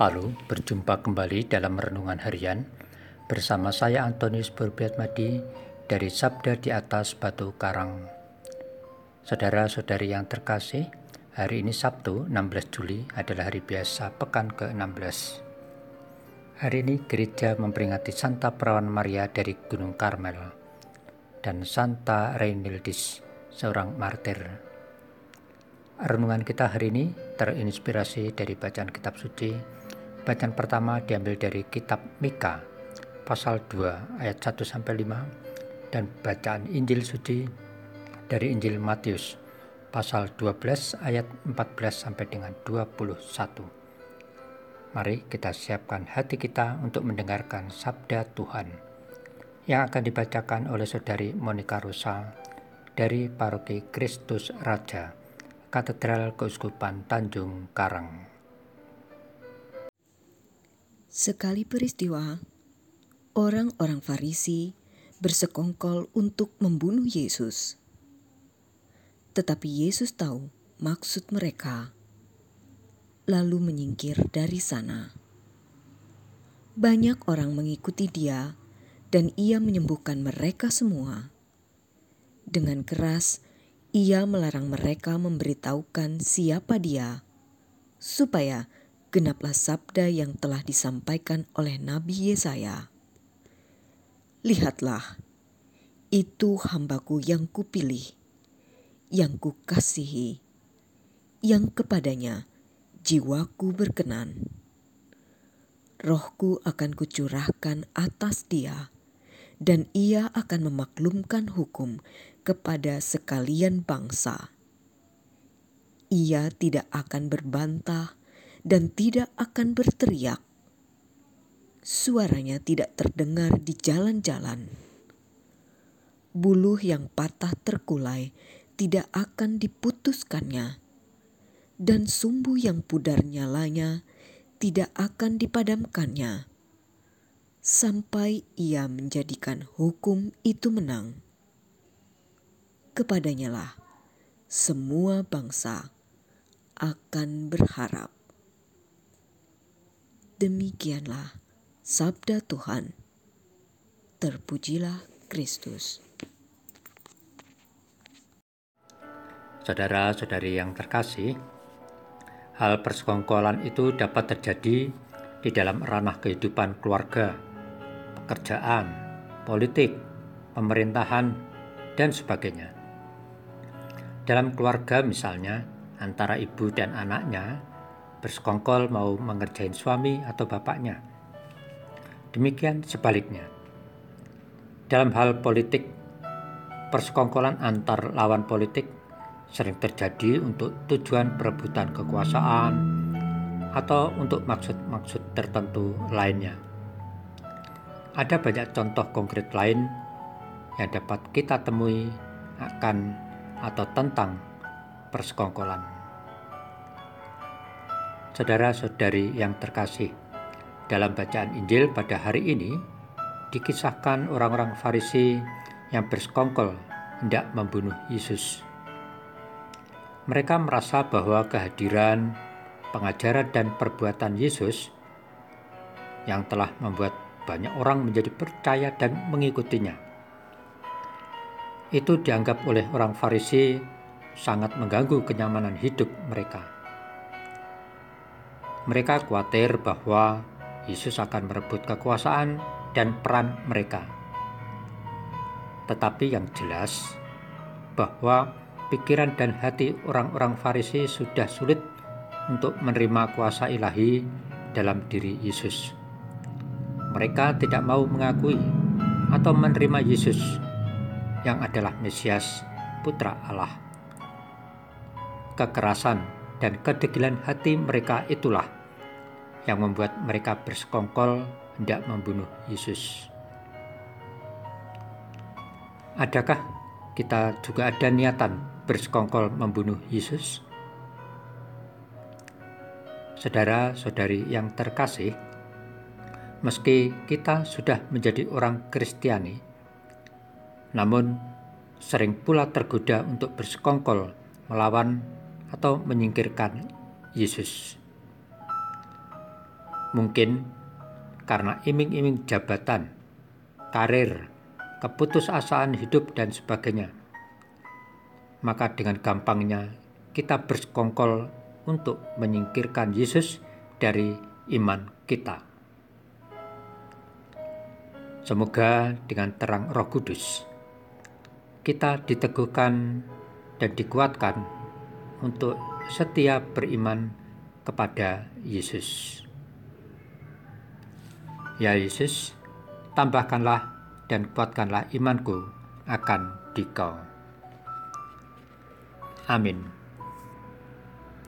Halo, berjumpa kembali dalam Renungan Harian bersama saya Antonius Madi dari Sabda di atas Batu Karang. Saudara-saudari yang terkasih, hari ini Sabtu 16 Juli adalah hari biasa pekan ke-16. Hari ini gereja memperingati Santa Perawan Maria dari Gunung Karmel dan Santa Reinildis, seorang martir. Renungan kita hari ini terinspirasi dari bacaan kitab suci Bacaan pertama diambil dari kitab Mika pasal 2 ayat 1 sampai 5 dan bacaan Injil suci dari Injil Matius pasal 12 ayat 14 sampai dengan 21. Mari kita siapkan hati kita untuk mendengarkan sabda Tuhan yang akan dibacakan oleh saudari Monica Rosa dari Paroki Kristus Raja, Katedral Keuskupan Tanjung Karang. Sekali peristiwa, orang-orang Farisi bersekongkol untuk membunuh Yesus. Tetapi Yesus tahu maksud mereka, lalu menyingkir dari sana. Banyak orang mengikuti Dia, dan Ia menyembuhkan mereka semua. Dengan keras, Ia melarang mereka memberitahukan siapa Dia, supaya genaplah sabda yang telah disampaikan oleh Nabi Yesaya. Lihatlah, itu hambaku yang kupilih, yang kukasihi, yang kepadanya jiwaku berkenan. Rohku akan kucurahkan atas dia, dan ia akan memaklumkan hukum kepada sekalian bangsa. Ia tidak akan berbantah dan tidak akan berteriak. Suaranya tidak terdengar di jalan-jalan. Buluh yang patah terkulai tidak akan diputuskannya, dan sumbu yang pudar nyalanya tidak akan dipadamkannya, sampai ia menjadikan hukum itu menang. Kepadanya lah semua bangsa akan berharap. Demikianlah sabda Tuhan. Terpujilah Kristus. Saudara-saudari yang terkasih, hal persekongkolan itu dapat terjadi di dalam ranah kehidupan keluarga, pekerjaan, politik, pemerintahan, dan sebagainya. Dalam keluarga misalnya, antara ibu dan anaknya bersekongkol mau mengerjain suami atau bapaknya. Demikian sebaliknya. Dalam hal politik, persekongkolan antar lawan politik sering terjadi untuk tujuan perebutan kekuasaan atau untuk maksud-maksud tertentu lainnya. Ada banyak contoh konkret lain yang dapat kita temui akan atau tentang persekongkolan. Saudara-saudari yang terkasih, dalam bacaan Injil pada hari ini dikisahkan orang-orang Farisi yang bersekongkol hendak membunuh Yesus. Mereka merasa bahwa kehadiran, pengajaran, dan perbuatan Yesus yang telah membuat banyak orang menjadi percaya dan mengikutinya. Itu dianggap oleh orang Farisi sangat mengganggu kenyamanan hidup mereka. Mereka khawatir bahwa Yesus akan merebut kekuasaan dan peran mereka. Tetapi yang jelas bahwa pikiran dan hati orang-orang Farisi sudah sulit untuk menerima kuasa ilahi dalam diri Yesus. Mereka tidak mau mengakui atau menerima Yesus yang adalah Mesias, Putra Allah. Kekerasan dan kedegilan hati mereka itulah yang membuat mereka bersekongkol hendak membunuh Yesus. Adakah kita juga ada niatan bersekongkol membunuh Yesus? Saudara-saudari yang terkasih, meski kita sudah menjadi orang Kristiani, namun sering pula tergoda untuk bersekongkol melawan atau menyingkirkan Yesus. Mungkin karena iming-iming jabatan, karir, keputusasaan hidup, dan sebagainya. Maka dengan gampangnya kita bersekongkol untuk menyingkirkan Yesus dari iman kita. Semoga dengan terang Roh Kudus kita diteguhkan dan dikuatkan untuk setia beriman kepada Yesus. Ya Yesus, tambahkanlah dan kuatkanlah imanku akan dikau. Amin.